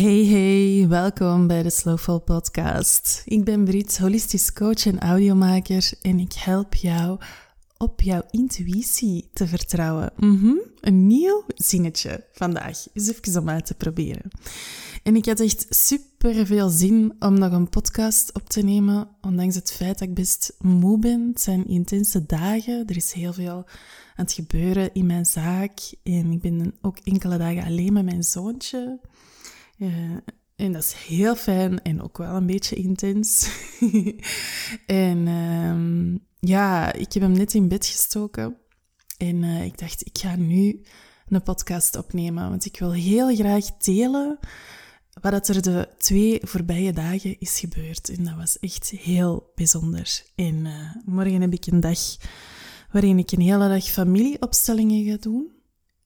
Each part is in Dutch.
Hey hey, welkom bij de Slowful Podcast. Ik ben Brit, holistisch coach en audiomaker en ik help jou op jouw intuïtie te vertrouwen. Mhm, Een nieuw zinnetje vandaag, eens even om uit te proberen. En ik had echt super veel zin om nog een podcast op te nemen, ondanks het feit dat ik best moe ben. Het zijn intense dagen, er is heel veel aan het gebeuren in mijn zaak en ik ben ook enkele dagen alleen met mijn zoontje. Uh, en dat is heel fijn en ook wel een beetje intens. en um, ja, ik heb hem net in bed gestoken. En uh, ik dacht, ik ga nu een podcast opnemen. Want ik wil heel graag delen wat er de twee voorbije dagen is gebeurd. En dat was echt heel bijzonder. En uh, morgen heb ik een dag waarin ik een hele dag familieopstellingen ga doen.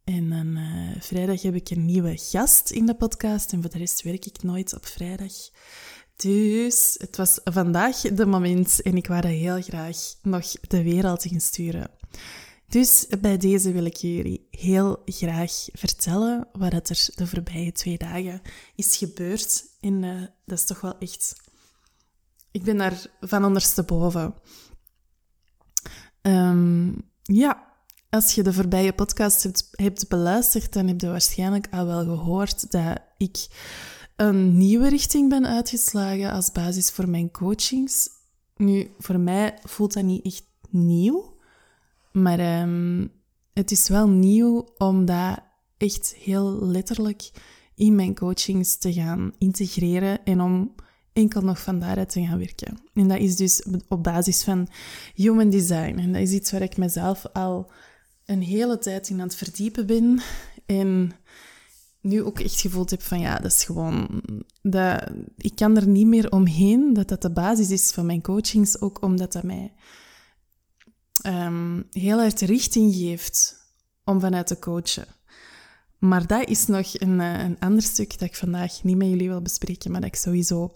En dan uh, vrijdag heb ik een nieuwe gast in de podcast. En voor de rest werk ik nooit op vrijdag. Dus het was vandaag de moment en ik wou heel graag nog de wereld insturen. Dus bij deze wil ik jullie heel graag vertellen wat er de voorbije twee dagen is gebeurd. En uh, dat is toch wel echt... Ik ben daar van ondersteboven. Um, ja, als je de voorbije podcast hebt, beluisterd, dan heb je waarschijnlijk al wel gehoord dat ik een nieuwe richting ben uitgeslagen als basis voor mijn coachings. Nu, voor mij voelt dat niet echt nieuw, maar um, het is wel nieuw om dat echt heel letterlijk in mijn coachings te gaan integreren en om enkel nog van daaruit te gaan werken. En dat is dus op basis van human design. En dat is iets waar ik mezelf al een hele tijd in aan het verdiepen ben. En nu ook echt gevoeld heb van ja, dat is gewoon... Dat, ik kan er niet meer omheen dat dat de basis is van mijn coachings. Ook omdat dat mij um, heel erg richting geeft om vanuit te coachen. Maar dat is nog een, eh, een ander stuk dat ik vandaag niet met jullie wil bespreken, maar dat ik sowieso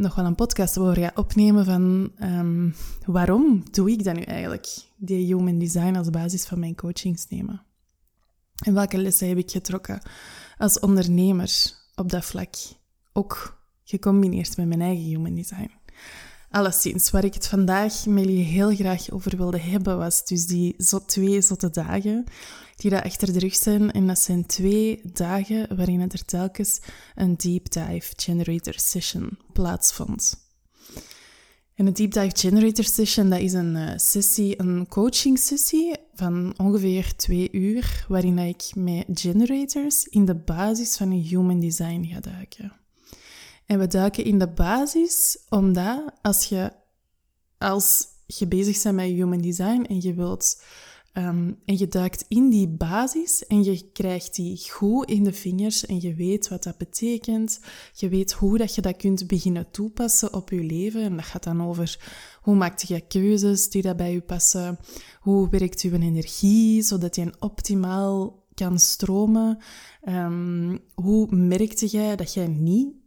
nog wel een podcast over ga opnemen van um, waarom doe ik dat nu eigenlijk, die human design als basis van mijn coachings nemen. En welke lessen heb ik getrokken als ondernemer op dat vlak, ook gecombineerd met mijn eigen human design. Alleszins, waar ik het vandaag met jullie heel graag over wilde hebben, was dus die twee zotte dagen die daar achter de rug zijn. En dat zijn twee dagen waarin er telkens een Deep Dive Generator Session plaatsvond. En een Deep Dive Generator Session, dat is een uh, sessie, een coaching sessie van ongeveer twee uur, waarin ik met generators in de basis van een human design ga duiken. En we duiken in de basis omdat als je, als je bezig bent met human design en je wilt um, en je duikt in die basis en je krijgt die goed in de vingers en je weet wat dat betekent. Je weet hoe dat je dat kunt beginnen toepassen op je leven. En dat gaat dan over hoe maakt je keuzes die dat bij je passen. Hoe werkt je energie zodat je optimaal kan stromen. Um, hoe merkte jij dat jij niet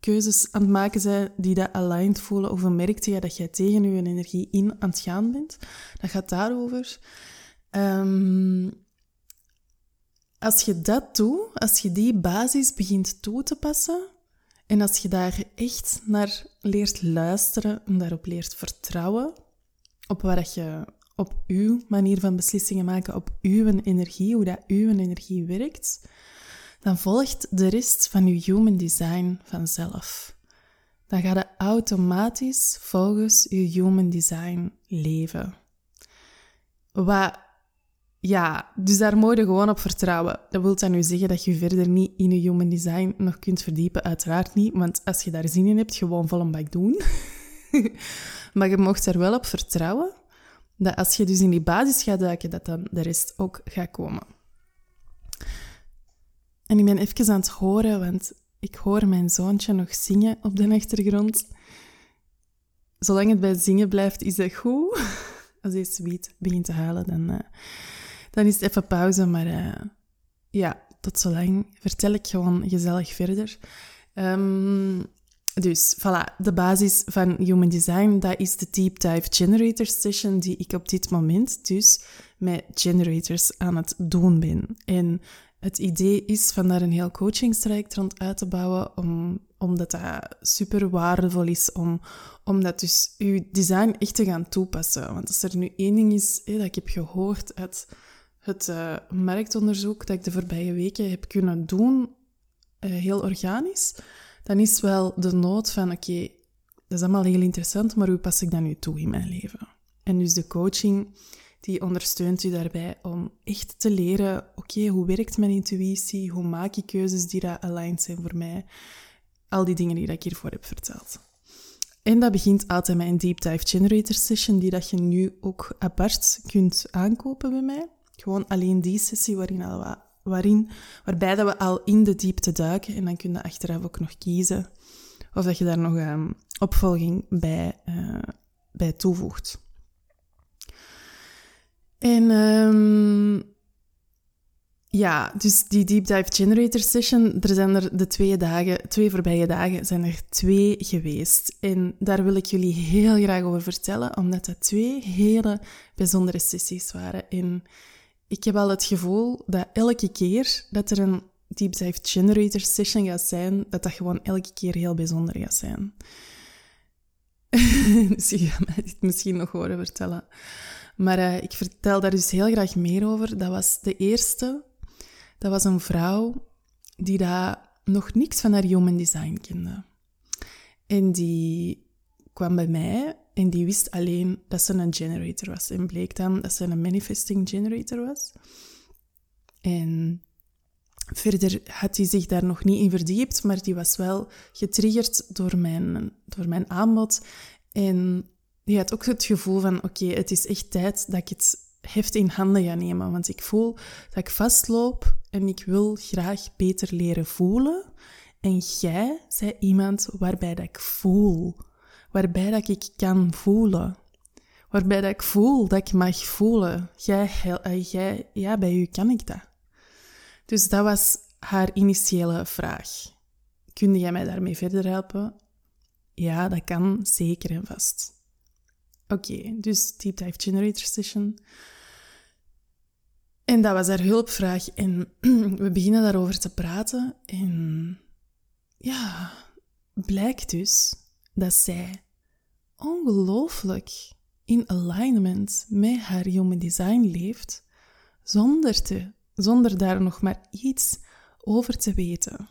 keuzes aan het maken zijn die dat aligned voelen? Of merkte je dat jij tegen je energie in aan het gaan bent? Dat gaat daarover. Um, als je dat doet, als je die basis begint toe te passen en als je daar echt naar leert luisteren en daarop leert vertrouwen, op wat je op uw manier van beslissingen maken, op uw energie, hoe dat uw energie werkt, dan volgt de rest van je human design vanzelf. Dan ga je automatisch volgens je human design leven. Wat ja, dus daar moet je gewoon op vertrouwen. Dat wil dan nu zeggen dat je verder niet in je human design nog kunt verdiepen? Uiteraard niet, want als je daar zin in hebt, gewoon vol een bak doen. maar je mocht er wel op vertrouwen dat als je dus in die basis gaat duiken, dat dan de rest ook gaat komen. En ik ben even aan het horen, want ik hoor mijn zoontje nog zingen op de achtergrond. Zolang het bij zingen blijft, is dat goed. Als hij sweet begint te huilen, dan, uh, dan is het even pauze. Maar uh, ja, tot zolang vertel ik gewoon gezellig verder. Um, dus voilà, de basis van Human Design, dat is de Deep Dive Generator Session die ik op dit moment dus met generators aan het doen ben. En het idee is van daar een heel coachingstraject rond uit te bouwen, om, omdat dat super waardevol is, om, om dat dus je design echt te gaan toepassen. Want als er nu één ding is dat ik heb gehoord uit het uh, marktonderzoek dat ik de voorbije weken heb kunnen doen, uh, heel organisch, dan is wel de nood van, oké, dat is allemaal heel interessant, maar hoe pas ik dat nu toe in mijn leven? En dus de coaching die ondersteunt u daarbij om echt te leren, oké, hoe werkt mijn intuïtie? Hoe maak ik keuzes die dat aligned zijn voor mij? Al die dingen die ik hiervoor heb verteld. En dat begint altijd met een Deep Dive Generator Session, die dat je nu ook apart kunt aankopen bij mij. Gewoon alleen die sessie waarin, al waarin, waarbij dat we al in de diepte duiken. En dan kun je achteraf ook nog kiezen of dat je daar nog een opvolging bij, uh, bij toevoegt. En um, ja, dus die Deep Dive Generator Session, er zijn er de twee dagen, twee voorbije dagen, zijn er twee geweest. En daar wil ik jullie heel graag over vertellen, omdat dat twee hele bijzondere sessies waren. En ik heb al het gevoel dat elke keer dat er een Deep Dive Generator Session gaat zijn, dat dat gewoon elke keer heel bijzonder gaat zijn. dus je gaat mij misschien nog horen vertellen. Maar uh, ik vertel daar dus heel graag meer over. Dat was de eerste. Dat was een vrouw die daar nog niks van haar human design kende. En die kwam bij mij en die wist alleen dat ze een generator was. En bleek dan dat ze een manifesting generator was. En verder had hij zich daar nog niet in verdiept, maar die was wel getriggerd door mijn, door mijn aanbod. En die had ook het gevoel van, oké, het is echt tijd dat ik het heft in handen ga nemen. Want ik voel dat ik vastloop en ik wil graag beter leren voelen. En jij zei iemand waarbij dat ik voel. Waarbij dat ik kan voelen. Waarbij dat ik voel dat ik mag voelen. Jij, eh, jij, ja, bij u kan ik dat. Dus dat was haar initiële vraag. Kun jij mij daarmee verder helpen? Ja, dat kan zeker en vast. Oké, dus Deep Dive Generator Session. En dat was haar hulpvraag. En we beginnen daarover te praten. En ja, blijkt dus dat zij ongelooflijk in alignment met haar human design leeft, zonder, te, zonder daar nog maar iets over te weten.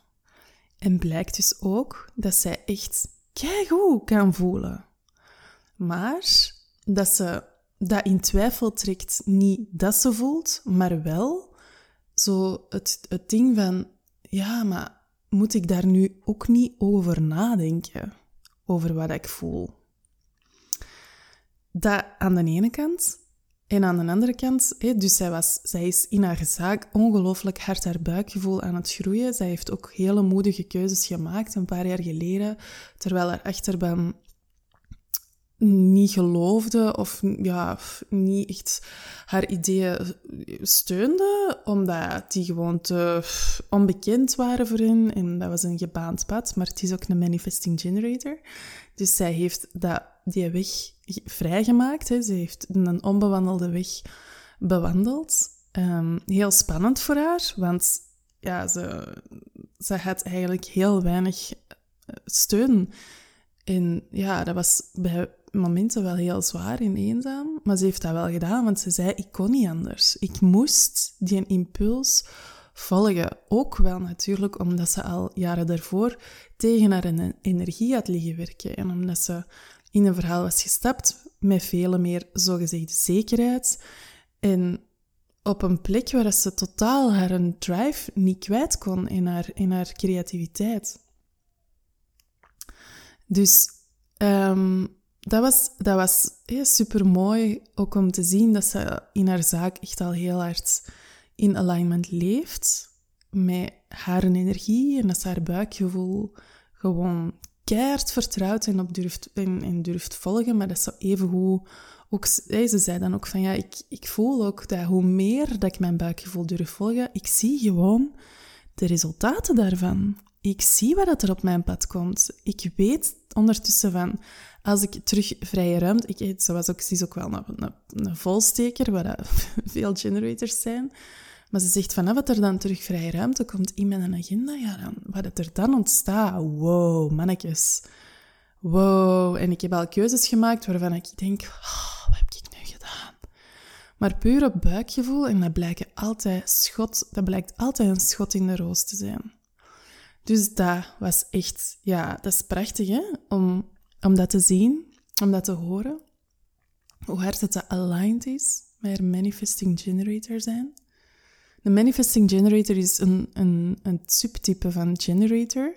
En blijkt dus ook dat zij echt keigoed kan voelen. Maar dat ze dat in twijfel trekt, niet dat ze voelt, maar wel zo het, het ding van, ja, maar moet ik daar nu ook niet over nadenken, over wat ik voel? Dat aan de ene kant. En aan de andere kant, dus zij, was, zij is in haar zaak ongelooflijk hard haar buikgevoel aan het groeien. Zij heeft ook hele moedige keuzes gemaakt een paar jaar geleden, terwijl haar achterban niet geloofde of ja, niet echt haar ideeën steunde, omdat die gewoon te onbekend waren voor hen. En dat was een gebaand pad, maar het is ook een manifesting generator. Dus zij heeft dat, die weg vrijgemaakt. Hè. Ze heeft een onbewandelde weg bewandeld. Um, heel spannend voor haar, want ja, ze, ze had eigenlijk heel weinig steun. En ja, dat was bij momenten wel heel zwaar en eenzaam, maar ze heeft dat wel gedaan, want ze zei, ik kon niet anders. Ik moest die impuls volgen. Ook wel natuurlijk omdat ze al jaren daarvoor tegen haar energie had liggen werken en omdat ze in een verhaal was gestapt met veel meer zogezegde zekerheid en op een plek waar ze totaal haar drive niet kwijt kon in haar, in haar creativiteit. Dus um, dat was, dat was super mooi ook om te zien dat ze in haar zaak echt al heel hard in alignment leeft met haar energie en dat ze haar buikgevoel gewoon keihard vertrouwt en op durft, en, durft volgen, maar dat ze even hoe ook, ze zei dan ook van ja, ik, ik voel ook dat hoe meer dat ik mijn buikgevoel durf volgen, ik zie gewoon de resultaten daarvan. Ik zie wat er op mijn pad komt. Ik weet ondertussen van als ik terug vrije ruimte... Ik, het was ook, is ook wel een, een, een volsteker, waar veel generators zijn. Maar ze zegt vanaf dat er dan terug vrije ruimte komt in mijn agenda, ja, dan, wat er dan ontstaat, wow, mannetjes. Wow, en ik heb al keuzes gemaakt waarvan ik denk, oh, wat heb ik nu gedaan? Maar puur op buikgevoel, en dat blijkt altijd, schot, dat blijkt altijd een schot in de roos te zijn. Dus dat was echt, ja, dat is prachtig hè? Om, om dat te zien, om dat te horen. Hoe hard het aligned is met een manifesting generator zijn. De manifesting generator is een, een, een subtype van generator.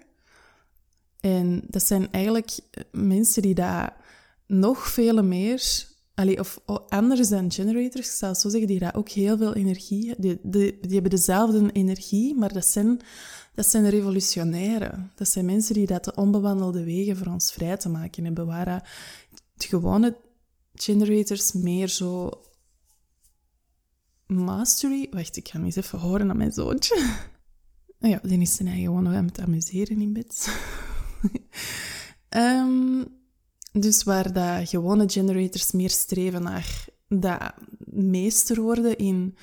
En dat zijn eigenlijk mensen die daar nog veel meer, of anders dan generators, ik zo zeggen, die daar ook heel veel energie die, die, hebben dezelfde energie, maar dat zijn, dat zijn revolutionairen. Dat zijn mensen die dat de onbewandelde wegen voor ons vrij te maken hebben, waar gewone generators meer zo mastery. Wacht, ik ga eens even horen aan mijn zoontje. ja, die is zijn eigen gewoon nog aan het amuseren in bed. um, dus waar dat gewone generators meer streven naar dat meester worden in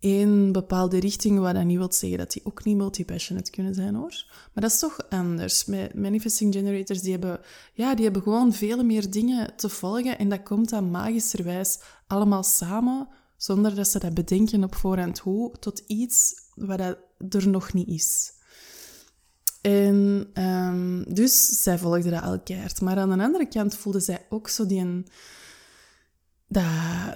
één bepaalde richting, wat dat niet wil zeggen dat die ook niet multipassionate kunnen zijn, hoor. Maar dat is toch anders. Met manifesting generators, die hebben, ja, die hebben gewoon vele meer dingen te volgen en dat komt dan magischerwijs allemaal samen, zonder dat ze dat bedenken op voorhand hoe, tot iets wat dat er nog niet is. En um, dus zij volgde dat elkaar. Maar aan de andere kant voelde zij ook zo die een, dat,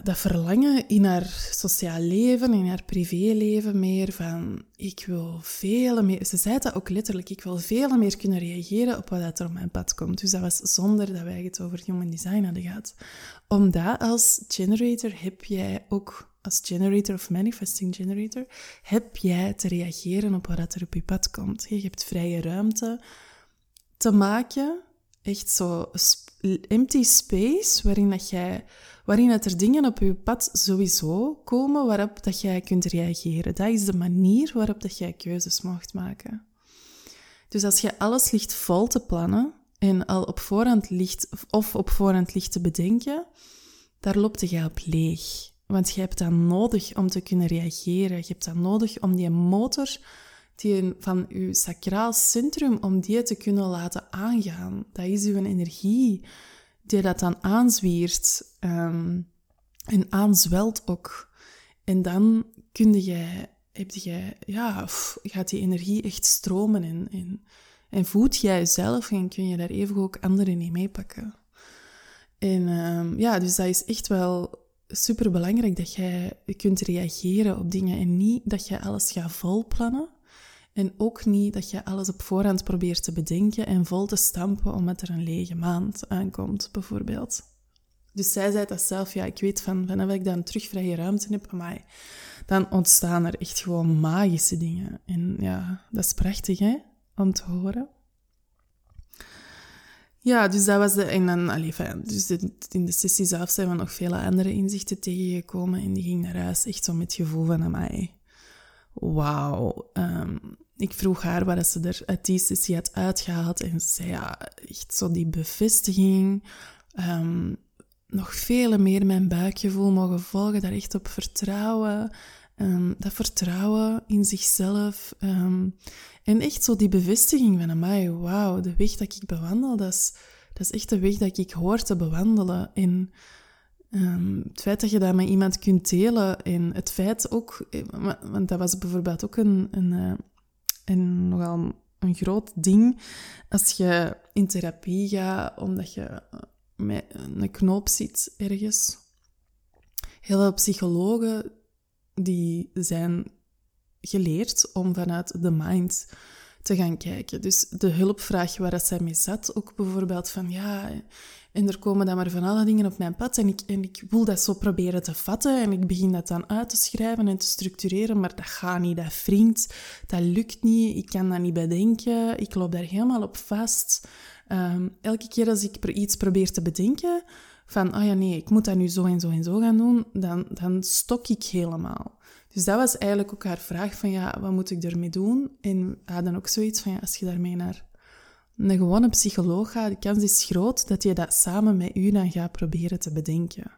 dat verlangen in haar sociaal leven, in haar privéleven meer van ik wil veel meer... Ze zei dat ook letterlijk, ik wil veel meer kunnen reageren op wat er op mijn pad komt. Dus dat was zonder dat wij het over human design hadden gehad. Omdat als generator heb jij ook als generator of manifesting generator, heb jij te reageren op wat er op je pad komt. Je hebt vrije ruimte te maken, echt zo empty space, waarin, dat jij, waarin dat er dingen op je pad sowieso komen waarop dat jij kunt reageren. Dat is de manier waarop dat jij keuzes mocht maken. Dus als je alles ligt vol te plannen en al op voorhand ligt, of op voorhand ligt te bedenken, daar loopt je op leeg. Want je hebt dat nodig om te kunnen reageren. Je hebt dat nodig om die motor die van je sacraal centrum, om die te kunnen laten aangaan. Dat is uw energie die dat dan aanzwiert um, en aanzwelt ook. En dan kun je, heb je, ja, gaat die energie echt stromen en, en, en voed jij jezelf en kun je daar even ook anderen in meepakken. En um, ja, dus dat is echt wel super belangrijk dat jij kunt reageren op dingen en niet dat je alles gaat volplannen. En ook niet dat je alles op voorhand probeert te bedenken en vol te stampen omdat er een lege maand aankomt, bijvoorbeeld. Dus zij zei dat zelf, ja, ik weet van, vanaf ik dan terug vrije ruimte heb, amai, dan ontstaan er echt gewoon magische dingen. En ja, dat is prachtig, hè, om te horen. Ja, dus dat was de... En dan, allee, dus in de sessie zelf zijn we nog vele andere inzichten tegengekomen. En die ging naar huis echt zo met het gevoel van, mij. wauw. Um, ik vroeg haar wat ze er uit die sessie had uitgehaald. En ze zei, ja, echt zo die bevestiging. Um, nog vele meer mijn buikgevoel mogen volgen. Daar echt op vertrouwen. Um, dat vertrouwen in zichzelf. Um, en echt zo die bevestiging van, mij, wauw, de weg dat ik bewandel, dat is, dat is echt de weg dat ik hoor te bewandelen. En um, het feit dat je dat met iemand kunt delen en het feit ook, eh, want dat was bijvoorbeeld ook een, een, eh, een nogal een groot ding als je in therapie gaat, omdat je met een knoop zit ergens. Heel veel psychologen die zijn geleerd om vanuit de mind te gaan kijken. Dus de hulpvraag waar dat zij mee zat, ook bijvoorbeeld van ja, en er komen dan maar van alle dingen op mijn pad en ik, en ik wil dat zo proberen te vatten en ik begin dat dan uit te schrijven en te structureren, maar dat gaat niet, dat wringt, dat lukt niet, ik kan dat niet bedenken, ik loop daar helemaal op vast. Um, elke keer als ik iets probeer te bedenken, van, oh ja, nee, ik moet dat nu zo en zo en zo gaan doen, dan, dan stok ik helemaal. Dus dat was eigenlijk ook haar vraag van, ja, wat moet ik ermee doen? En we hadden ook zoiets van, ja, als je daarmee naar een gewone psycholoog gaat, de kans is groot dat je dat samen met u dan gaat proberen te bedenken.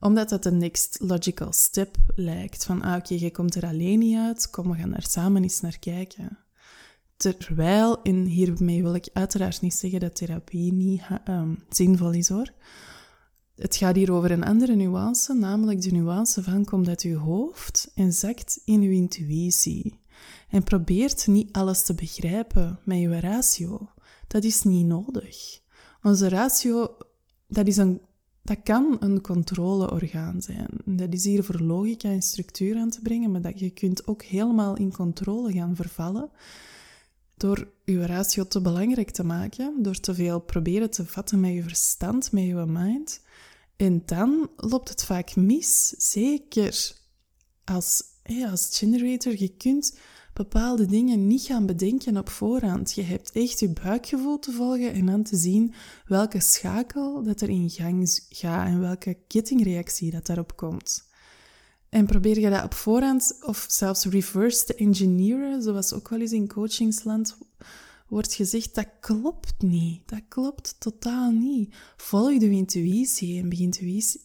Omdat dat de next logical step lijkt. Van, ah, oké, je komt er alleen niet uit, kom, we gaan daar samen eens naar kijken. Terwijl, en hiermee wil ik uiteraard niet zeggen dat therapie niet um, zinvol is hoor. Het gaat hier over een andere nuance, namelijk de nuance van komt uit je hoofd en zakt in je intuïtie. En probeert niet alles te begrijpen met je ratio. Dat is niet nodig. Onze ratio, dat, is een, dat kan een controleorgaan zijn. Dat is hier voor logica en structuur aan te brengen, maar dat je kunt ook helemaal in controle gaan vervallen door je ratio te belangrijk te maken, door te veel proberen te vatten met je verstand, met je mind. En dan loopt het vaak mis. Zeker als, als generator, je kunt bepaalde dingen niet gaan bedenken op voorhand. Je hebt echt je buikgevoel te volgen en dan te zien welke schakel dat er in gang gaat en welke kettingreactie dat daarop komt. En probeer je dat op voorhand of zelfs reverse te engineeren, zoals ook wel eens in coachingsland wordt gezegd, dat klopt niet. Dat klopt totaal niet. Volg je intuïtie en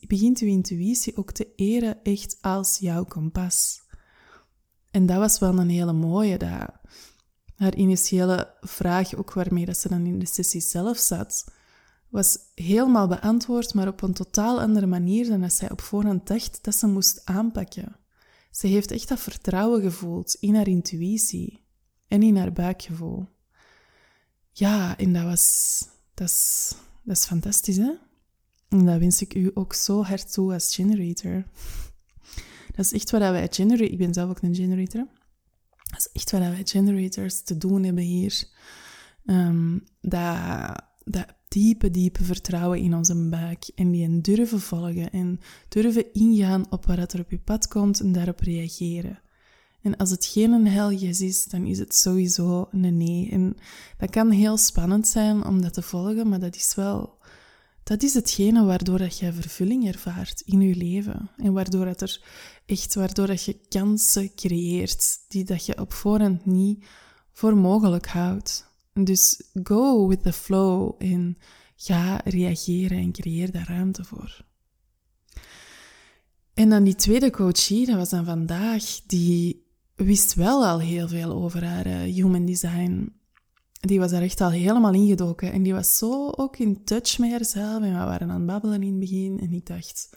begint je intuïtie ook te eren echt als jouw kompas. En dat was wel een hele mooie. Dat haar initiële vraag, ook waarmee dat ze dan in de sessie zelf zat, was helemaal beantwoord, maar op een totaal andere manier dan dat zij op voorhand dacht dat ze moest aanpakken. Ze heeft echt dat vertrouwen gevoeld in haar intuïtie en in haar buikgevoel. Ja, en dat was... Dat is, dat is fantastisch, hè? En dat wens ik u ook zo hard toe als generator. Dat is echt wat wij generators... Ik ben zelf ook een generator. Dat is echt wat wij generators te doen hebben hier. Um, dat, dat diepe, diepe vertrouwen in onze buik. En die durven volgen. En durven ingaan op wat er op je pad komt en daarop reageren. En als het geen een heljes is, dan is het sowieso een nee. En dat kan heel spannend zijn om dat te volgen, maar dat is wel dat is hetgene waardoor dat je vervulling ervaart in je leven. En waardoor, dat er echt, waardoor dat je kansen creëert die dat je op voorhand niet voor mogelijk houdt. Dus go with the flow en ga reageren en creëer daar ruimte voor. En dan die tweede coachie, dat was dan vandaag, die wist wel al heel veel over haar eh, human design die was daar echt al helemaal ingedoken. En die was zo ook in touch met haarzelf. En we waren aan het babbelen in het begin. En ik dacht,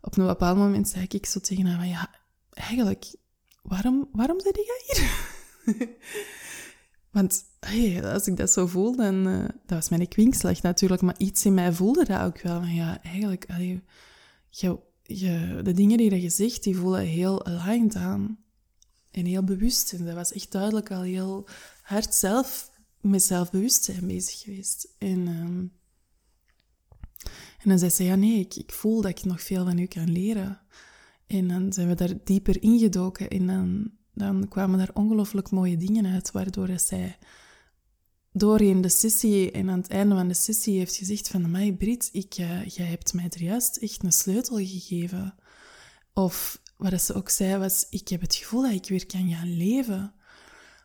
op een bepaald moment zei ik zo tegen haar van, ja, eigenlijk, waarom, waarom zit jij hier? Want als ik dat zo voel, dan... Uh, dat was mijn kwinkslag natuurlijk, maar iets in mij voelde dat ook wel. Van ja, eigenlijk, je, je, de dingen die je zegt, die voelen heel aligned aan. En heel bewust. En dat was echt duidelijk al heel hard zelf met zelfbewustzijn bezig geweest. En, um, en dan zei ze, ja nee, ik, ik voel dat ik nog veel van u kan leren. En dan zijn we daar dieper ingedoken en dan, dan kwamen daar ongelooflijk mooie dingen uit, waardoor zij doorheen de sessie en aan het einde van de sessie heeft gezegd van, mij Brit, ik, uh, jij hebt mij er juist echt een sleutel gegeven. Of wat ze ook zei was, ik heb het gevoel dat ik weer kan gaan leven.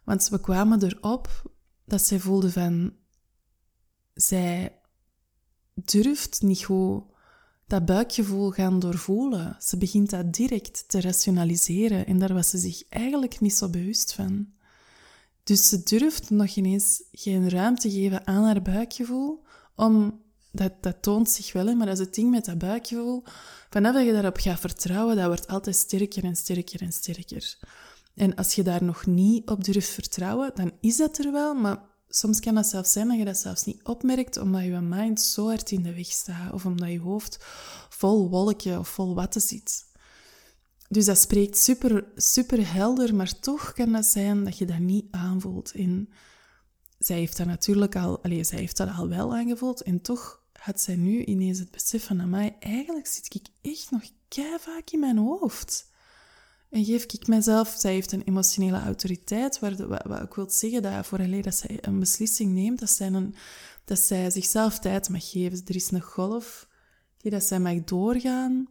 Want we kwamen erop dat zij voelde van, zij durft niet goed dat buikgevoel gaan doorvoelen. Ze begint dat direct te rationaliseren en daar was ze zich eigenlijk niet zo bewust van. Dus ze durft nog ineens geen ruimte geven aan haar buikgevoel, om, dat, dat toont zich wel, hè, maar dat is het ding met dat buikgevoel. Vanaf dat je daarop gaat vertrouwen, dat wordt altijd sterker en sterker en sterker. En als je daar nog niet op durft vertrouwen, dan is dat er wel, maar soms kan het zelfs zijn dat je dat zelfs niet opmerkt, omdat je mind zo hard in de weg staat, of omdat je hoofd vol wolken of vol watten zit. Dus dat spreekt super, super helder, maar toch kan dat zijn dat je dat niet aanvoelt. En zij heeft dat natuurlijk al, allez, zij heeft dat al wel aangevoeld, en toch had zij nu ineens het besef van, mij eigenlijk zit ik echt nog kei vaak in mijn hoofd. En geef ik mezelf, zij heeft een emotionele autoriteit, waar wat, ik wil zeggen dat voor alleen dat zij een beslissing neemt, dat zij, een, dat zij zichzelf tijd mag geven. Er is een golf die dat zij mag doorgaan.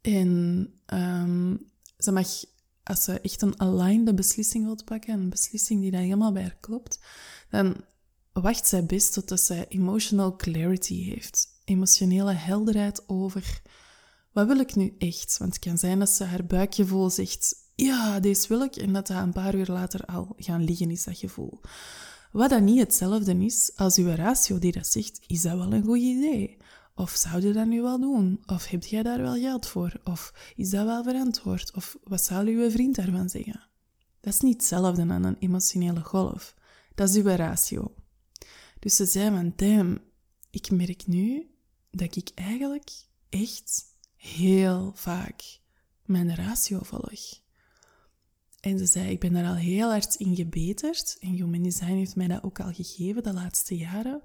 En um, ze mag, als ze echt een aligned beslissing wilt pakken, een beslissing die dat helemaal bij haar klopt, dan wacht zij best totdat zij emotional clarity heeft. Emotionele helderheid over Wat wil ik nu echt? Want het kan zijn dat ze haar buikgevoel zegt, ja, deze wil ik, en dat dat een paar uur later al gaan liggen is, dat gevoel. Wat dan niet hetzelfde is als uw ratio die dat zegt, is dat wel een goed idee? Of zou je dat nu wel doen? Of heb jij daar wel geld voor? Of is dat wel verantwoord? Of wat zal uw vriend daarvan zeggen? Dat is niet hetzelfde aan een emotionele golf. Dat is uw ratio. Dus ze zei van, damn, ik merk nu dat ik eigenlijk echt heel vaak mijn ratio volg. En ze zei, ik ben daar al heel hard in gebeterd. En Human Design heeft mij dat ook al gegeven de laatste jaren.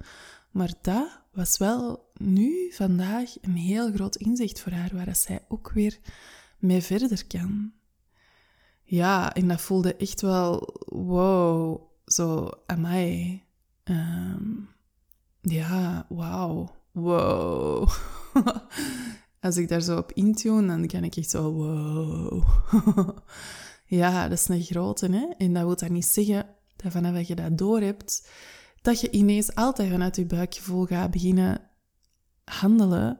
Maar dat was wel nu, vandaag, een heel groot inzicht voor haar, waar zij ook weer mee verder kan. Ja, en dat voelde echt wel, wow, zo, amai. Um, ja, wauw, wow. Als ik daar zo op intune, dan kan ik echt zo, wow. ja, dat is een grote, hè. En dat wil dan niet zeggen dat vanaf je dat door hebt, dat je ineens altijd vanuit je buikgevoel gaat beginnen handelen,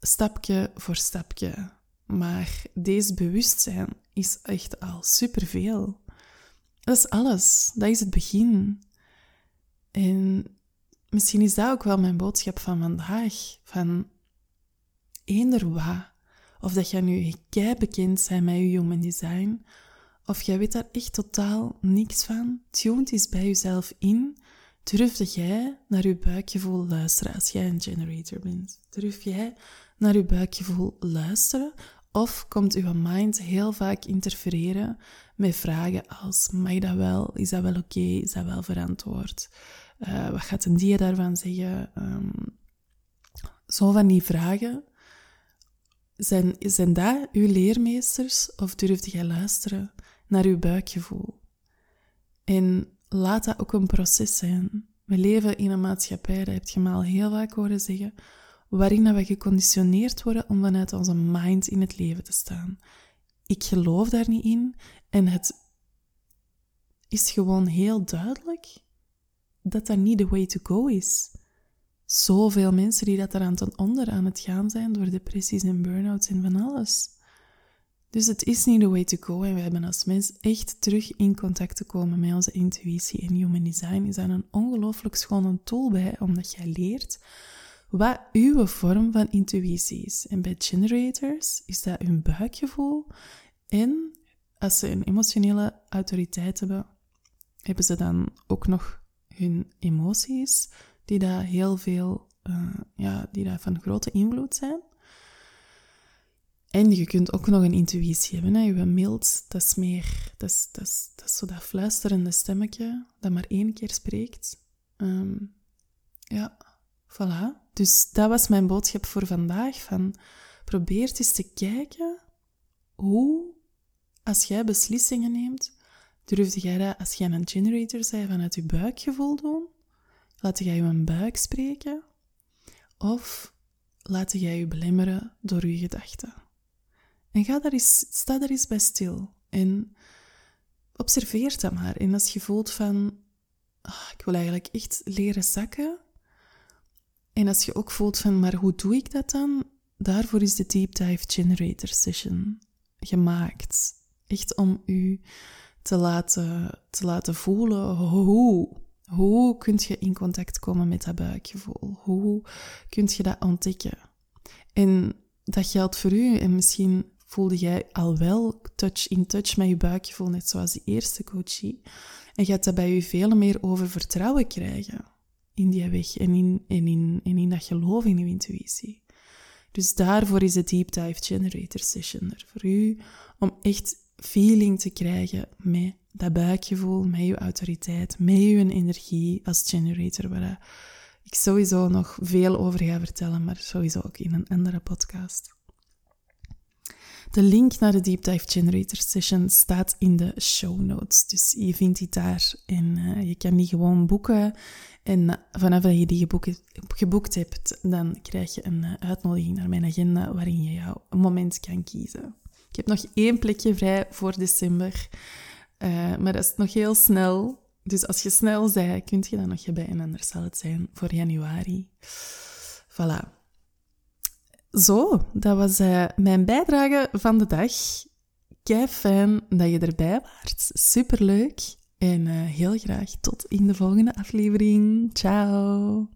stapje voor stapje. Maar deze bewustzijn is echt al superveel. Dat is alles. Dat is het begin. En misschien is dat ook wel mijn boodschap van vandaag. Van eender wat. Of dat jij nu kei bekend bent met je human design, of jij weet daar echt totaal niks van, tune eens bij jezelf in. Durf dat jij naar je buikgevoel luisteren als jij een generator bent? Durf jij naar je buikgevoel luisteren? Of komt uw mind heel vaak interfereren met vragen als: mag dat wel? Is dat wel oké? Is dat wel verantwoord? Uh, wat gaat een die daarvan zeggen? Um, zo van die vragen. Zijn, zijn dat uw leermeesters of durfde jij luisteren naar uw buikgevoel. En laat dat ook een proces zijn. We leven in een maatschappij, dat heb je me heel vaak horen zeggen, waarin we geconditioneerd worden om vanuit onze mind in het leven te staan. Ik geloof daar niet in en het is gewoon heel duidelijk dat dat niet de way to go is. Zoveel mensen die dat eraan ten onder aan het gaan zijn door depressies en burn-outs en van alles. Dus het is niet the way to go en we hebben als mens echt terug in contact te komen met onze intuïtie. En human design is daar een ongelooflijk schone tool bij, omdat jij leert wat uw vorm van intuïtie is. En bij generators is dat hun buikgevoel. En als ze een emotionele autoriteit hebben, hebben ze dan ook nog hun emoties, die daar heel veel, uh, ja, die daar van grote invloed zijn. En je kunt ook nog een intuïtie hebben. Hè? Je mild, dat is meer... Dat is, dat, is, dat zo dat fluisterende stemmetje dat maar één keer spreekt. Um, ja, voilà. Dus dat was mijn boodschap voor vandaag. Van, probeer eens te kijken hoe, als jij beslissingen neemt, durfde jij dat als jij een generator bent vanuit je buikgevoel doen? Laat jij je buik spreken? Of laat jij je belemmeren door je gedachten? En ga daar eens, sta daar eens bij stil. En observeer dat maar. En als je voelt van, oh, ik wil eigenlijk echt leren zakken. En als je ook voelt van, maar hoe doe ik dat dan? Daarvoor is de Deep Dive Generator Session gemaakt. Echt om u te laten, te laten voelen hoe. Hoe kun je in contact komen met dat buikgevoel? Hoe kun je dat ontdekken? En dat geldt voor u. En misschien voelde jij al wel touch in touch met je buikgevoel, net zoals die eerste coachie. En gaat dat bij je veel meer over vertrouwen krijgen in die weg en in, en in, en in dat geloof in je intuïtie. Dus daarvoor is de Deep Dive Generator Session er voor u, om echt feeling te krijgen met dat buikgevoel, met je autoriteit, met je energie als generator, waar ik sowieso nog veel over ga vertellen, maar sowieso ook in een andere podcast. De link naar de Deep Dive Generator Session staat in de show notes. Dus je vindt die daar en uh, je kan die gewoon boeken. En vanaf dat je die geboekt, hebt, dan krijg je een uh, uitnodiging naar mijn agenda waarin je jouw moment kan kiezen. Ik heb nog één plekje vrij voor december, uh, maar dat is nog heel snel. Dus als je snel zei, kun je dan nog bij en anders zal het zijn voor januari. Voilà. zo, dat was eh, mijn bijdrage van de dag. Kei fijn dat je erbij waart. Superleuk. En uh, heel graag tot in de volgende aflevering. Ciao.